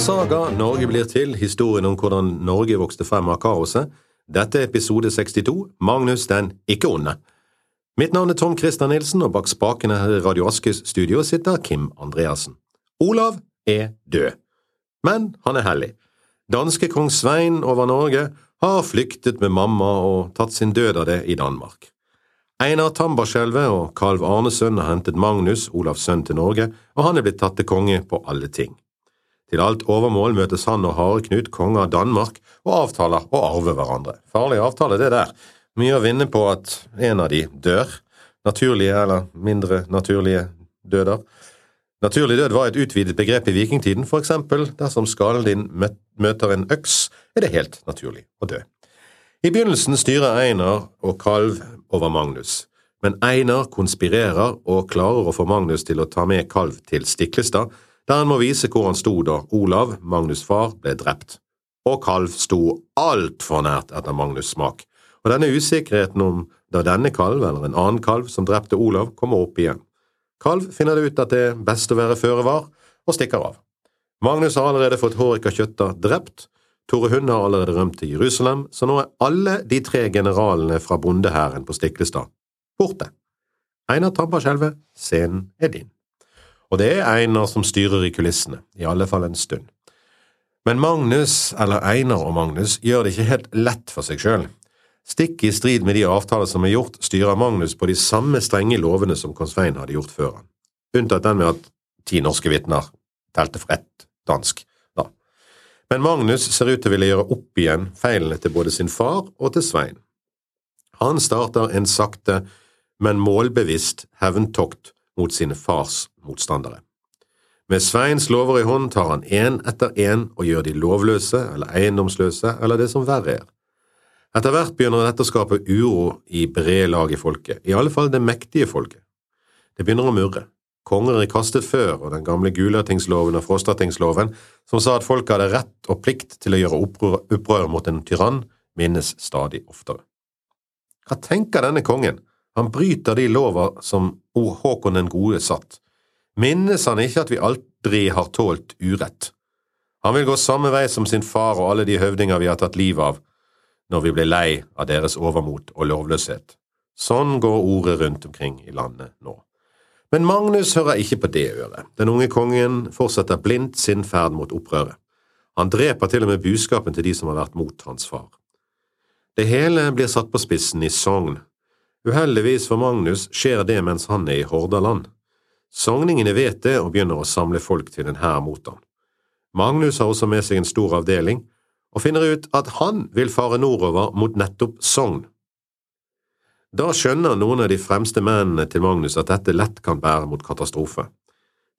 saga 'Norge blir til', historien om hvordan Norge vokste frem av kaoset. Dette er episode 62, Magnus den ikke onde. Mitt navn er Tom Christer Nilsen, og bak spakene her i Radio Askes studio sitter Kim Andreassen. Olav er død, men han er hellig. Danske kong Svein over Norge har flyktet med mamma og tatt sin død av det i Danmark. Einar Tambarskjelvet og kalv Arnesønn har hentet Magnus, Olavs sønn, til Norge, og han er blitt tatt til konge på alle ting. Til alt overmål møtes han og Hareknut, konge av Danmark, og avtaler å arve hverandre. Farlig avtale, det der. Mye å vinne på at en av de dør. Naturlige eller mindre naturlige døder. Naturlig død var et utvidet begrep i vikingtiden, for eksempel dersom skallen din møter en øks, er det helt naturlig å dø. I begynnelsen styrer Einar og Kalv over Magnus, men Einar konspirerer og klarer å få Magnus til å ta med Kalv til Stiklestad, der han må vise hvor han sto da Olav, Magnus' far, ble drept. Og Kalv sto altfor nært etter Magnus' smak, og denne usikkerheten om da denne kalv eller en annen kalv som drepte Olav, kommer opp igjen. Kalv finner det ut at det er best å være føre var, og stikker av. Magnus har allerede fått Hårika Kjøtta drept, Tore Hund har allerede rømt til Jerusalem, så nå er alle de tre generalene fra bondehæren på Stiklestad borte. Einar Tambarskjelvet, scenen er din. Og det er Einar som styrer i kulissene, i alle fall en stund. Men Magnus, eller Einar og Magnus, gjør det ikke helt lett for seg sjøl. Stikk i strid med de avtaler som er gjort, styrer Magnus på de samme strenge lovene som kong Svein hadde gjort før han, unntatt den med at ti norske vitner telte for ett dansk. Da. Men Magnus ser ut til å ville gjøre opp igjen feilene til både sin far og til Svein. Han starter en sakte, men målbevisst hevntokt mot sine fars motstandere. Med Sveins lover i hånd tar han én etter én og gjør de lovløse eller eiendomsløse eller det som verre er. Etter hvert begynner dette å skape uro i brede lag i folket, i alle fall det mektige folket. Det begynner å murre. Konger er kastet før, og den gamle Gulatingsloven og Frostatingsloven, som sa at folket hadde rett og plikt til å gjøre opprør, opprør mot en tyrann, minnes stadig oftere. Hva tenker denne kongen? Han bryter de lover som Håkon den gode satt. Minnes han ikke at vi aldri har tålt urett? Han vil gå samme vei som sin far og alle de høvdinger vi har tatt livet av, når vi blir lei av deres overmot og lovløshet. Sånn går ordet rundt omkring i landet nå. Men Magnus hører ikke på det øret. Den unge kongen fortsetter blindt sin ferd mot opprøret. Han dreper til og med budskapen til de som har vært mot hans far. Det hele blir satt på spissen i Sogn. Uheldigvis for Magnus skjer det mens han er i Hordaland. Sogningene vet det og begynner å samle folk til en hær mot ham. Magnus har også med seg en stor avdeling, og finner ut at han vil fare nordover mot nettopp Sogn. Da skjønner noen av de fremste mennene til Magnus at dette lett kan bære mot katastrofe.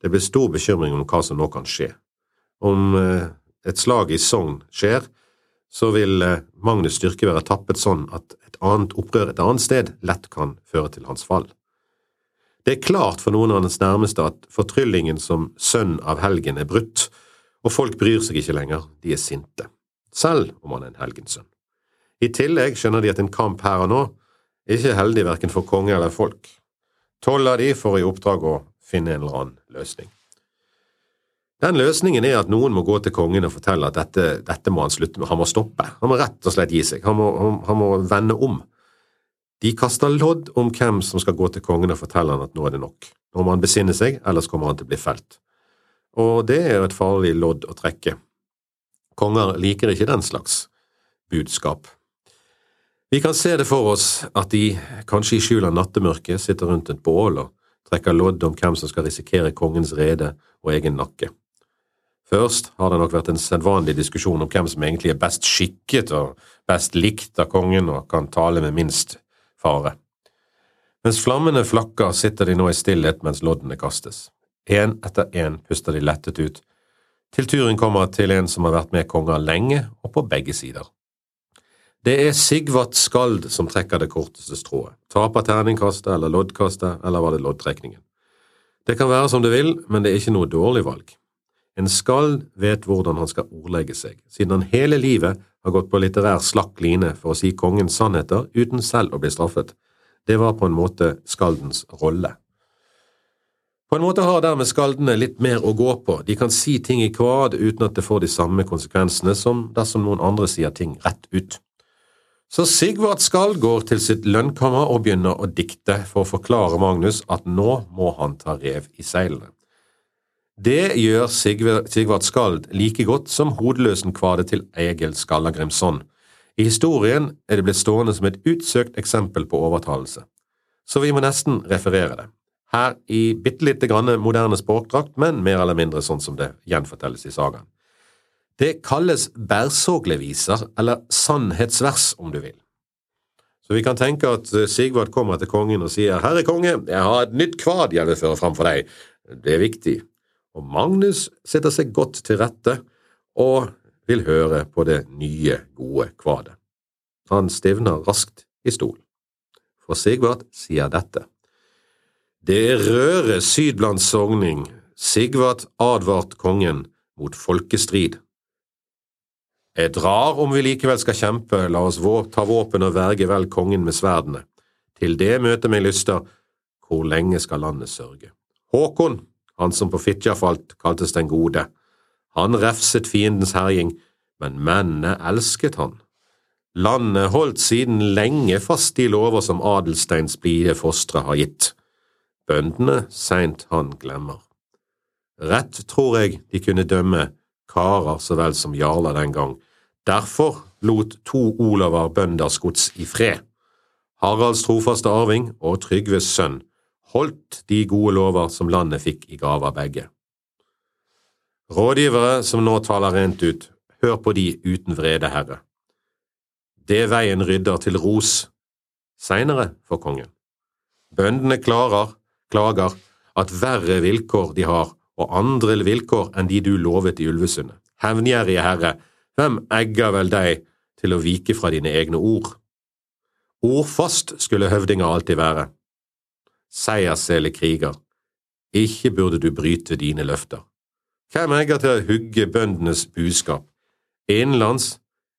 Det blir stor bekymring om hva som nå kan skje. Om eh, et slag i Sogn skjer, så vil eh, Magnus' styrke være tappet sånn at et annet opprør et annet sted lett kan føre til hans fall. Det er klart for noen av hans nærmeste at fortryllingen som sønn av helgen er brutt, og folk bryr seg ikke lenger, de er sinte selv om han er en helgensønn. I tillegg skjønner de at en kamp her og nå er ikke heldig verken for konge eller folk. Tolv av de får i oppdrag å finne en eller annen løsning. Den løsningen er at noen må gå til kongen og fortelle at dette, dette må han slutte med, han må stoppe, han må rett og slett gi seg, han må, han, han må vende om. De kaster lodd om hvem som skal gå til kongen og fortelle han at nå er det nok. Nå må han besinne seg, ellers kommer han til å bli felt. Og det er jo et farlig lodd å trekke. Konger liker ikke den slags budskap. Vi kan se det for oss at de, kanskje i skjul av nattemørket, sitter rundt et bål og trekker lodd om hvem som skal risikere kongens rede og egen nakke. Først har det nok vært en sedvanlig diskusjon om hvem som egentlig er best skikket og best likt av kongen og kan tale med minst fare. Mens flammene flakker, sitter de nå i stillhet mens loddene kastes. Én etter én puster de lettet ut til turen kommer til en som har vært med konger lenge og på begge sider. Det er Sigvart Skald som trekker det korteste strået, taper terningkastet eller loddkastet, eller var det loddtrekningen. Det kan være som det vil, men det er ikke noe dårlig valg. En skald vet hvordan han skal ordlegge seg, siden han hele livet har gått på litterær slakk line for å si kongens sannheter uten selv å bli straffet. Det var på en måte skaldens rolle. På en måte har dermed skaldene litt mer å gå på, de kan si ting i kvad uten at det får de samme konsekvensene som dersom noen andre sier ting rett ut. Så Sigvart Skald går til sitt lønnkammer og begynner å dikte for å forklare Magnus at nå må han ta rev i seilene. Det gjør Sigvart Skald like godt som hodeløsen kvade til Egil Skallagrimsson. I historien er det blitt stående som et utsøkt eksempel på overtalelse, så vi må nesten referere det her i bitte lite grann moderne språkdrakt, men mer eller mindre sånn som det gjenfortelles i sagaen. Det kalles bærsågleviser, eller sannhetsvers, om du vil. Så vi kan tenke at eh, Sigvard kommer til kongen og sier Herre konge, jeg har et nytt kvad jeg vil føre fram for deg. Det er viktig. Og Magnus setter seg godt til rette og vil høre på det nye, gode kvadet. Han stivner raskt i stolen. For Sigvart sier dette. Det røre syd blant sogning, Sigvart advart kongen mot folkestrid. Jeg drar om vi likevel skal kjempe, la oss ta våpen og verge vel kongen med sverdene. Til det møter meg lyster, hvor lenge skal landet sørge? Håkon, han som på Fitjar falt, kaltes den gode. Han refset fiendens herjing, men mennene elsket han. Landet holdt siden lenge fast de lover som Adelsteins blide fostre har gitt bøndene seint han glemmer. Rett tror jeg de kunne dømme karer så vel som jarler den gang. Derfor lot to Olavar bønders gods i fred. Haralds trofaste arving og Trygves sønn holdt de gode lover som landet fikk i gave av begge. Rådgivere som nå taler rent ut, hør på de uten vrede, herre. Det veien rydder til ros, seinere for kongen. Bøndene klarer, klager at verre vilkår de har, og andre vilkår enn de du lovet i Ulvesundet. Hevngjerrige Herre, hvem egger vel deg til å vike fra dine egne ord? Ordfast skulle høvdinger alltid være. Seiersele kriger, ikke burde du bryte dine løfter. Hvem egger til å hugge bøndenes budskap? Innenlands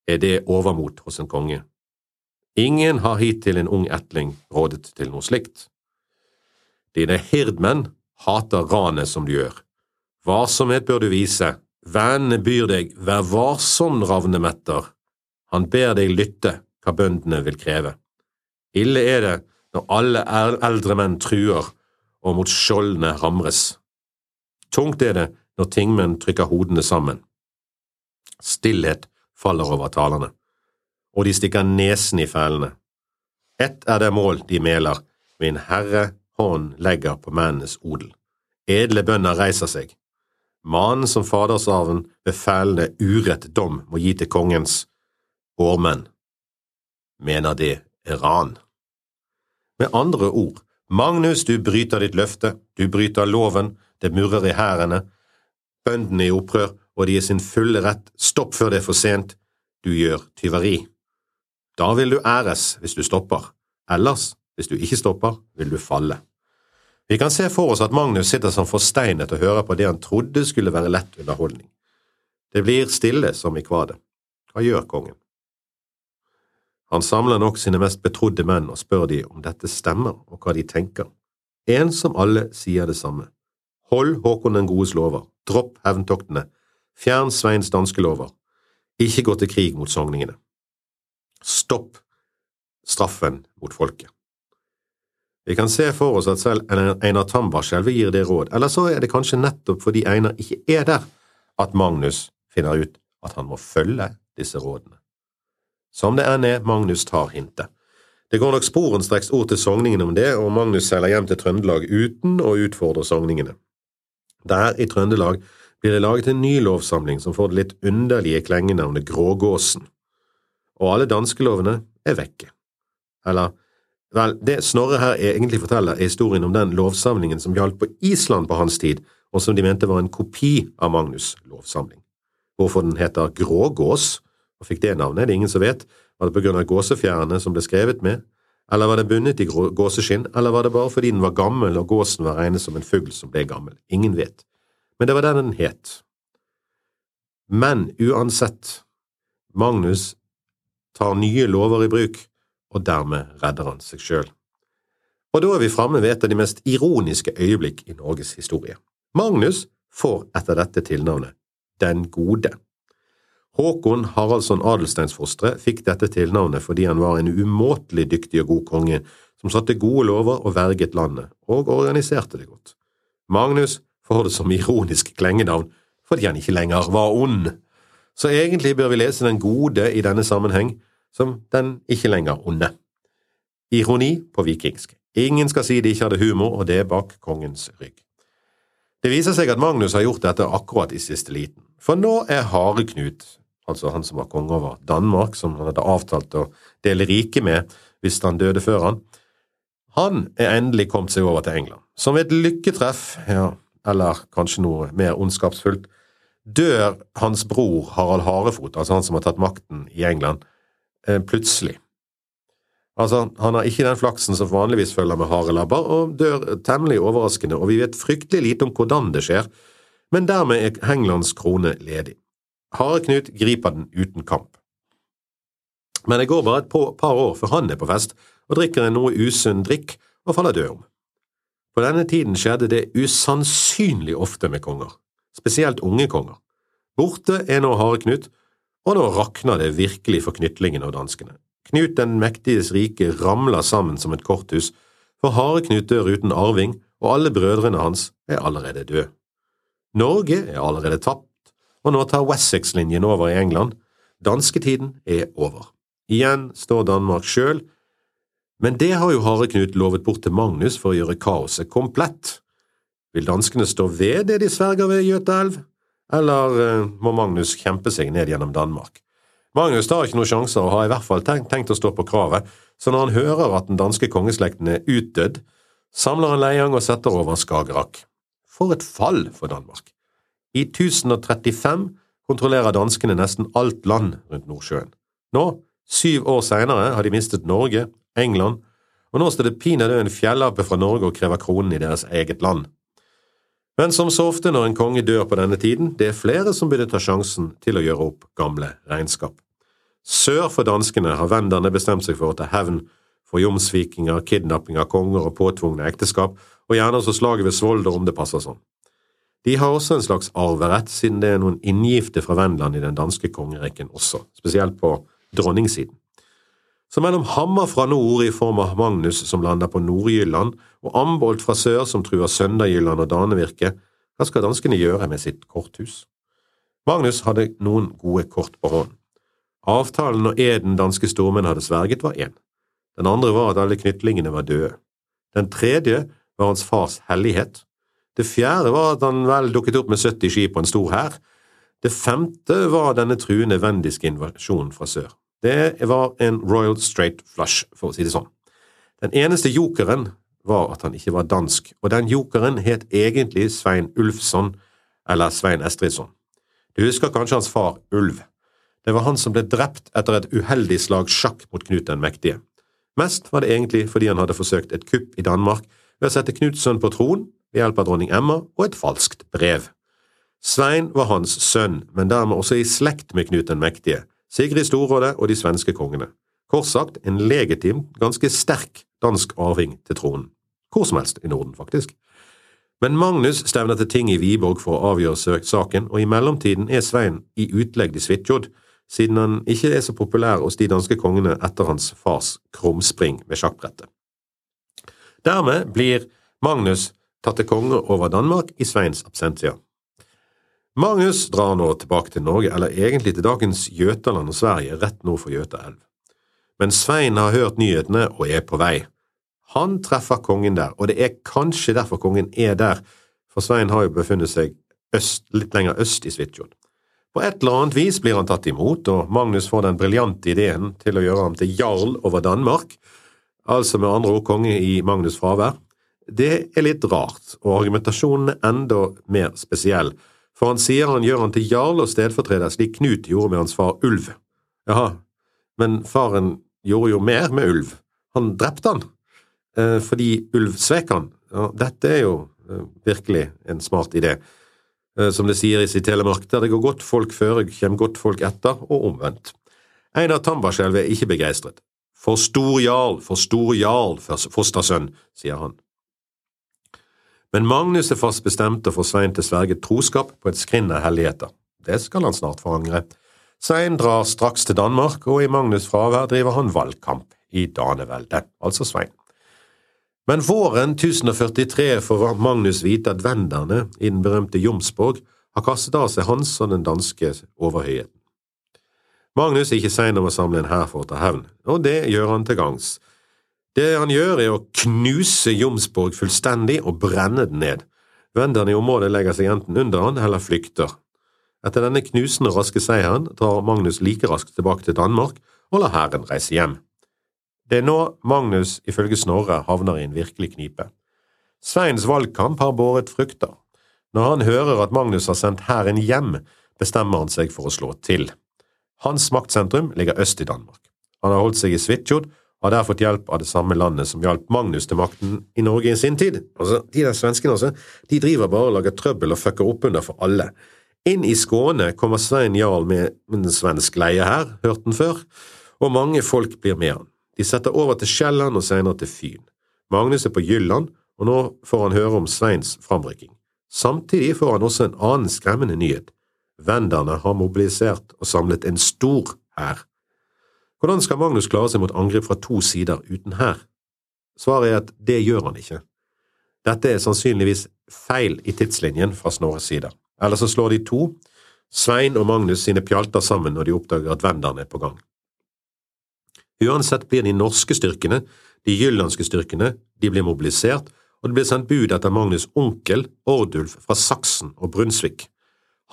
er det overmot hos en konge. Ingen har hittil en ung etling rådet til noe slikt. Dine hirdmenn hater ranet som du gjør. Varsomhet bør du vise. Vennene byr deg, vær varsom, ravnemetter. Han ber deg lytte hva bøndene vil kreve. Ille er det når alle eldre menn truer og mot skjoldene hamres. Tungt er det når tingmenn trykker hodene sammen. Stillhet faller over talerne, og de stikker nesen i fælene. Ett er det mål de meler, min Herre hånd legger på mennenes odel. Edle bønder reiser seg. Mannen som fadersarven befalende urett dom må gi til kongens årmenn, mener det er ran. Med andre ord, Magnus, du bryter ditt løfte, du bryter loven, det murrer i hærene, bøndene i opprør, og de er sin fulle rett, stopp før det er for sent, du gjør tyveri. Da vil du æres hvis du stopper, ellers hvis du ikke stopper, vil du falle. Vi kan se for oss at Magnus sitter som forsteinet og hører på det han trodde skulle være lett underholdning. Det blir stille som i kvadet. Hva gjør kongen? Han samler nok sine mest betrodde menn og spør de om dette stemmer og hva de tenker. En som alle sier det samme. Hold Håkon den godes lover, dropp hevntoktene, fjern Sveins danske lover, ikke gå til krig mot sogningene. Stopp straffen mot folket. Vi kan se for oss at selv Einar Tambarskjelv gir det råd, eller så er det kanskje nettopp fordi Einar ikke er der, at Magnus finner ut at han må følge disse rådene. Som det enn er, Magnus tar hintet. Det går nok sporenstreks ord til sogningene om det, og Magnus seiler hjem til Trøndelag uten å utfordre sogningene. Der i Trøndelag blir det laget en ny lovsamling som får det litt underlige klengenavnet Grågåsen, og alle danskelovene er vekke. Eller Vel, det Snorre her egentlig forteller, er historien om den lovsamlingen som gjaldt på Island på hans tid, og som de mente var en kopi av Magnus' lovsamling. Hvorfor den heter Grågås, og fikk det navnet, det er ingen som vet. Var det på grunn av gåsefjærene som ble skrevet med, eller var det bundet i gåseskinn, eller var det bare fordi den var gammel og gåsen var regnet som en fugl som ble gammel? Ingen vet. Men det var den den het. Men uansett, Magnus tar nye lover i bruk og dermed redder han seg sjøl. Og da er vi framme ved et av de mest ironiske øyeblikk i Norges historie. Magnus får etter dette tilnavnet Den gode. Håkon Haraldsson Adelsteinsfostre fikk dette tilnavnet fordi han var en umåtelig dyktig og god konge som satte gode lover og verget landet, og organiserte det godt. Magnus får det som ironisk klengenavn fordi han ikke lenger var ond. Så egentlig bør vi lese Den gode i denne sammenheng som Den ikke lenger onde. Ironi på vikingsk. Ingen skal si de ikke hadde humor, og det er bak kongens rygg. Det viser seg at Magnus har gjort dette akkurat i siste liten, for nå er Hareknut altså han som var konge over Danmark, som han hadde avtalt å dele riket med hvis han døde før han, han er endelig kommet seg over til England. Som ved et lykketreff, ja, eller kanskje noe mer ondskapsfullt, dør hans bror Harald Harefot, altså han som har tatt makten i England, eh, plutselig. Altså, han har ikke den flaksen som vanligvis følger med harelabber, og dør temmelig overraskende, og vi vet fryktelig lite om hvordan det skjer, men dermed er Englands krone ledig. Hareknut griper den uten kamp. Men det går bare et par år før han er på fest og drikker en noe usunn drikk og faller død om. På denne tiden skjedde det usannsynlig ofte med konger, spesielt unge konger. Borte er nå Hareknut, og nå rakner det virkelig for knytlingen og danskene. Knut den mektiges rike ramler sammen som et korthus, for Hareknut dør uten arving, og alle brødrene hans er allerede døde. Norge er allerede tapt og nå tar Wessex-linjen over i England. Dansketiden er over. Igjen står Danmark sjøl, men det har jo Hareknut lovet bort til Magnus for å gjøre kaoset komplett. Vil danskene stå ved det de sverger ved Gjøtaelv, eller uh, må Magnus kjempe seg ned gjennom Danmark? Magnus tar ikke noen sjanser og har i hvert fall tenkt, tenkt å stå på kravet, så når han hører at den danske kongeslekten er utdødd, samler han Leiang og setter over Skagerrak. For et fall for Danmark! I 1035 kontrollerer danskene nesten alt land rundt Nordsjøen. Nå, syv år seinere, har de mistet Norge, England, og nå står det pinadø en fjellape fra Norge og krever kronen i deres eget land. Men som så ofte når en konge dør på denne tiden, det er flere som begynner ta sjansen til å gjøre opp gamle regnskap. Sør for danskene har venderne bestemt seg for å ta hevn for jomsvikinger, kidnapping av konger og påtvungne ekteskap, og gjerne også slaget ved Svolder om det passer sånn. De har også en slags arverett, siden det er noen inngifte fra Vendland i den danske kongeriken også, spesielt på dronningsiden. Så mellom Hammer fra nord i form av Magnus som lander på Nord-Jylland, og Ambolt fra sør som truer Sønderjylland og Danevirke, hva skal danskene gjøre med sitt korthus? Magnus hadde noen gode kort på hånd. Avtalen og eden danske stormenn hadde sverget, var én. Den andre var at alle knytlingene var døde. Den tredje var hans fars hellighet, det fjerde var at han vel dukket opp med 70 skip og en stor hær. Det femte var denne truende vendiske invasjonen fra sør. Det var en Royal Straight Flush, for å si det sånn. Den eneste jokeren var at han ikke var dansk, og den jokeren het egentlig Svein Ulfsson, eller Svein Estridsson. Du husker kanskje hans far Ulv. Det var han som ble drept etter et uheldig slag sjakk mot Knut den mektige. Mest var det egentlig fordi han hadde forsøkt et kupp i Danmark ved å sette Knutsson på tronen ved hjelp av dronning Emma og et falskt brev. Svein var hans sønn, men dermed også i slekt med Knut den mektige, Sigrid Storråde og de svenske kongene. Kort sagt en legitim, ganske sterk dansk arving til tronen. Hvor som helst i Norden, faktisk. Men Magnus stevner til ting i Viborg for å avgjøre saken, og i mellomtiden er Svein i utlegg i Svitjod, siden han ikke er så populær hos de danske kongene etter hans fars krumspring med sjakkbrettet. Dermed blir Magnus tatt til konge over Danmark i Sveins absentia. Magnus drar nå tilbake til Norge, eller egentlig til dagens Jøtaland og Sverige, rett nord for Jøtaelv. Men Svein har hørt nyhetene og er på vei. Han treffer kongen der, og det er kanskje derfor kongen er der, for Svein har jo befunnet seg øst, litt lenger øst i Svitjod. På et eller annet vis blir han tatt imot, og Magnus får den briljante ideen til å gjøre ham til jarl over Danmark, altså med andre ord konge i Magnus' fravær. Det er litt rart, og argumentasjonen er enda mer spesiell, for han sier han gjør han til jarl og stedfortreder slik Knut gjorde med hans far Ulv. Jaha, men faren gjorde jo mer med Ulv. Han drepte han, eh, fordi Ulv svek han. Ja, dette er jo eh, virkelig en smart idé. Eh, som det sier i Telemark, der det går godt folk føre, kommer godt folk etter, og omvendt. Einar Tambarskjelv er ikke begeistret. For stor jarl, for stor jarl, fostersønn, sier han. Men Magnus er fast bestemt å få Svein til sverget troskap på et skrinn av helligheter. Det skal han snart forangre. Svein drar straks til Danmark, og i Magnus' fravær driver han valgkamp i Daneveldet, altså Svein. Men våren 1043 får Magnus vite at venderne i den berømte Jomsborg har kastet av seg hans og den danske overhøyheten. Magnus er ikke sein om å samle en hær for å ta hevn, og det gjør han til gangs. Det han gjør, er å knuse Jomsborg fullstendig og brenne den ned. Venderne i området legger seg enten under han eller flykter. Etter denne knusende raske seieren drar Magnus like raskt tilbake til Danmark og lar hæren reise hjem. Det er nå Magnus, ifølge Snorre, havner i en virkelig knipe. Sveins valgkamp har båret frukter. Når han hører at Magnus har sendt hæren hjem, bestemmer han seg for å slå til. Hans maktsentrum ligger øst i Danmark. Han har holdt seg i Svitjod har der fått hjelp av det samme landet som hjalp Magnus til makten i Norge i sin tid. Altså, De der svenskene altså, de driver bare og lager trøbbel og fucker opp under for alle. Inn i Skåne kommer Svein Jarl med en svensk leie her, hørt den før, og mange folk blir med han. De setter over til Sjælland og senere til Fyn. Magnus er på Jylland, og nå får han høre om Sveins framrykking. Samtidig får han også en annen skremmende nyhet. Venderne har mobilisert og samlet en stor hær. Hvordan skal Magnus klare seg mot angrep fra to sider uten hær? Svaret er at det gjør han ikke. Dette er sannsynligvis feil i tidslinjen fra Snorres side. Eller så slår de to, Svein og Magnus, sine pjalter sammen når de oppdager at venderne er på gang. Uansett blir de norske styrkene, de jyllandske styrkene, de blir mobilisert, og det blir sendt bud etter Magnus' onkel, Ordulf fra Saksen og Brunsvik.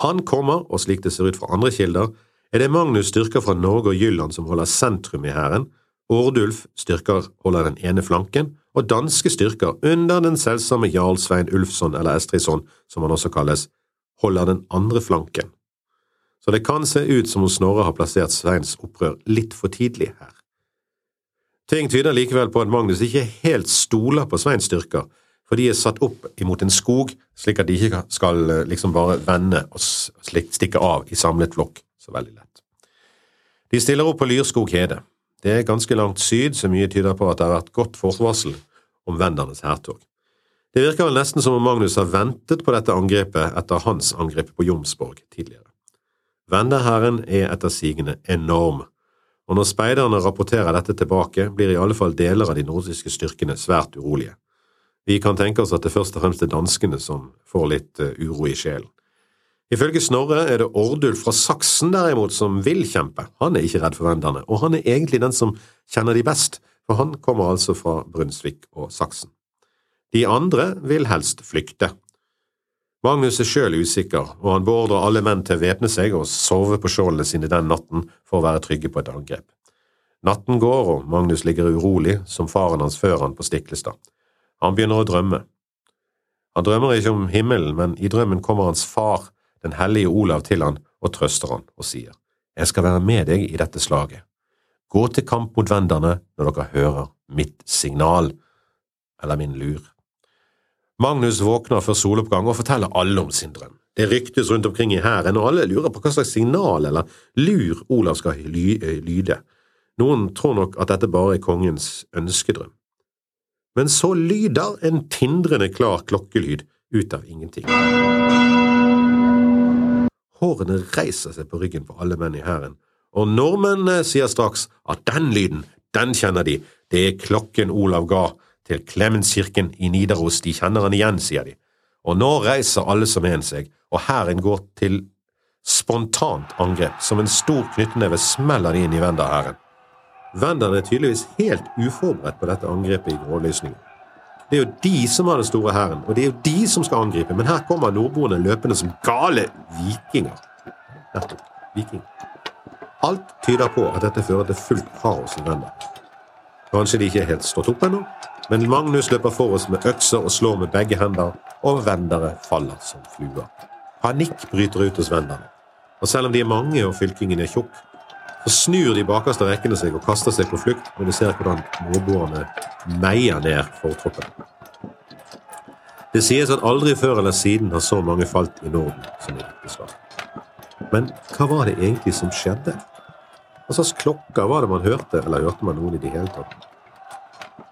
Han kommer, og slik det ser ut fra andre kilder, er det Magnus styrker fra Norge og Jylland som holder sentrum i hæren, Ordulf styrker holder den ene flanken, og danske styrker under den selvsamme jarl Svein Ulfsson eller Estridsson, som han også kalles, holder den andre flanken. Så det kan se ut som om Snorre har plassert Sveins opprør litt for tidlig her. Ting tyder likevel på at Magnus ikke helt stoler på Sveins styrker, for de er satt opp imot en skog, slik at de ikke skal eh, liksom bare vende og stikke av i samlet flokk så veldig lett. De stiller opp på Lyrskog hede. Det er ganske langt syd, så mye tyder på at det har vært godt forvarsel om vendernes hærtog. Det virker vel nesten som om Magnus har ventet på dette angrepet etter hans angrep på Jomsborg tidligere. Venderhæren er etter sigende enorm, og når speiderne rapporterer dette tilbake, blir i alle fall deler av de nordiske styrkene svært urolige. Vi kan tenke oss at det først og fremst er danskene som får litt eh, uro i sjelen. Ifølge Snorre er det Ordulf fra Saksen derimot som vil kjempe, han er ikke redd for venderne, og han er egentlig den som kjenner de best, for han kommer altså fra Brunsvik og Saksen. De andre vil helst flykte. Magnus er sjøl usikker, og han beordrer alle menn til å væpne seg og sove på skjoldene sine den natten for å være trygge på et angrep. Natten går, og Magnus ligger urolig, som faren hans før han på Stiklestad. Han begynner å drømme. Han drømmer ikke om himmelen, men i drømmen kommer hans far, den hellige Olav, til han og trøster han og sier, Jeg skal være med deg i dette slaget. Gå til kamp mot venderne når dere hører mitt signal, eller min lur. Magnus våkner før soloppgang og forteller alle om sin drøm. Det ryktes rundt omkring i hæren, og alle lurer på hva slags signal eller lur Olav skal lyde. Noen tror nok at dette bare er kongens ønskedrøm men så lyder en tindrende klar klokkelyd ut av ingenting. Hårene reiser seg på ryggen på alle menn i hæren, og nordmennene sier straks at den lyden, den kjenner de, det er klokken Olav ga til Klemenskirken i Nidaros, de kjenner han igjen, sier de. Og nå reiser alle som en seg, og hæren går til spontant angrep, som en stor knyttneve smeller de inn i Venderhæren. Venderne er tydeligvis helt uforberedt på dette angrepet i grålysningen. Det er jo de som har den store hæren, og det er jo de som skal angripe, men her kommer nordboerne løpende som gale vikinger. Nettopp. Viking. Alt tyder på at dette fører til fullt kaos i Vender. Kanskje de ikke er helt stått opp ennå, men Magnus løper for oss med økser og slår med begge hender, og vendere faller som fluer. Panikk bryter ut hos venderne. Og selv om de er mange og fylkingen er tjukk, så snur de bakerste rekkene seg og kaster seg på flukt når de ser hvordan nordboerne meier ned fortroppen. Det sies at aldri før eller siden har så mange falt i Norden som i dette slaget. Men hva var det egentlig som skjedde? Hva slags klokker var det man hørte, eller hørte man noen i det hele tatt?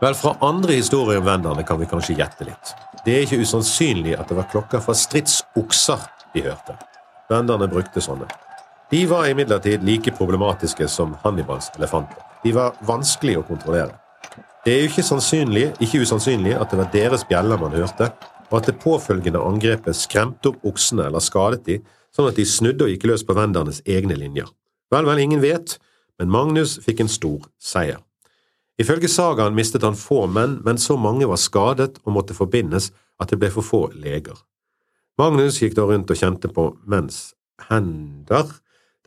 Vel, fra andre historier om venderne kan vi kanskje gjette litt. Det er ikke usannsynlig at det var klokker fra stridsokser de hørte. Venderne brukte sånne. De var imidlertid like problematiske som Hannibals elefanter. De var vanskelig å kontrollere. Det er jo ikke, ikke usannsynlig at det var deres bjeller man hørte, og at det påfølgende angrepet skremte opp oksene eller skadet de, sånn at de snudde og gikk løs på vendernes egne linjer. Vel, vel, ingen vet, men Magnus fikk en stor seier. Ifølge sagaen mistet han få menn, men så mange var skadet og måtte forbindes at det ble for få leger. Magnus gikk da rundt og kjente på menns hender.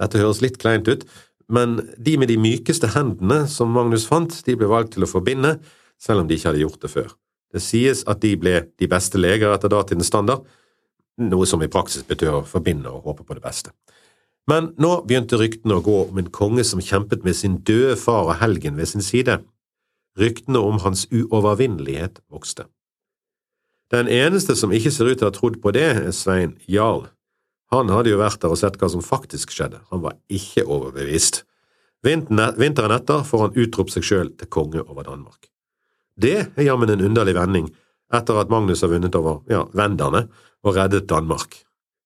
Dette høres litt kleint ut, men de med de mykeste hendene som Magnus fant, de ble valgt til å forbinde, selv om de ikke hadde gjort det før. Det sies at de ble de beste leger etter datidens standard, noe som i praksis betyr å forbinde og håpe på det beste. Men nå begynte ryktene å gå om en konge som kjempet med sin døde far og helgen ved sin side. Ryktene om hans uovervinnelighet vokste. Den eneste som ikke ser ut til å ha trodd på det, er Svein Jarl. Han hadde jo vært der og sett hva som faktisk skjedde, han var ikke overbevist. Vinteren etter får han utropt seg sjøl til konge over Danmark. Det er jammen en underlig vending etter at Magnus har vunnet over ja, venderne og reddet Danmark.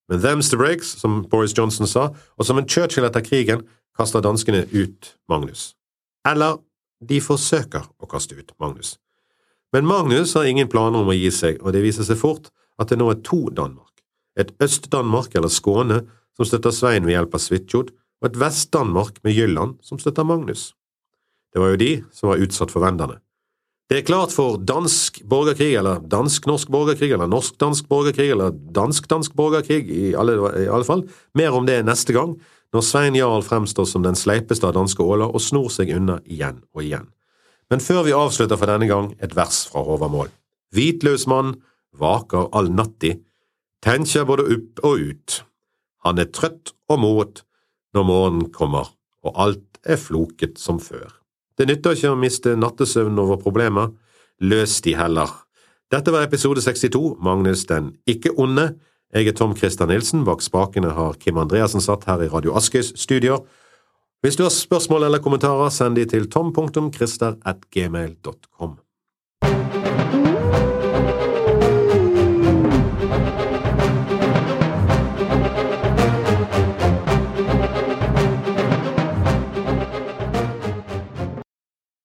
Men them's the breaks, som Boris Johnson sa, og som en Churchill etter krigen kaster danskene ut Magnus. Eller de forsøker å kaste ut Magnus. Men Magnus har ingen planer om å gi seg, og det viser seg fort at det nå er to Danmark. Et Øst-Danmark, eller Skåne, som støtter Svein ved hjelp av Svitjod, og et Vest-Danmark med Jylland, som støtter Magnus. Det var jo de som var utsatt for venderne. Det er klart for dansk borgerkrig, eller dansk-norsk borgerkrig, eller norsk-dansk borgerkrig, eller dansk-dansk borgerkrig, i alle, i alle, fall. Mer om det neste gang, når Svein Jarl fremstår som den sleipeste av danske åler og snor seg unna igjen og igjen. Men før vi avslutter for denne gang, et vers fra Håvamål. Hvitløs mann, vaker all natti, tenkjer både opp og ut. Han er trøtt og mot når morgenen kommer, og alt er floket som før. Det nytter ikke å miste nattesøvn over problemer, løs de heller. Dette var episode 62, Magnus den ikke onde. Jeg er Tom Christer Nilsen, bak spakene har Kim Andreassen satt her i Radio Askøys studio. Hvis du har spørsmål eller kommentarer, send de til tom.christer.gmail.com.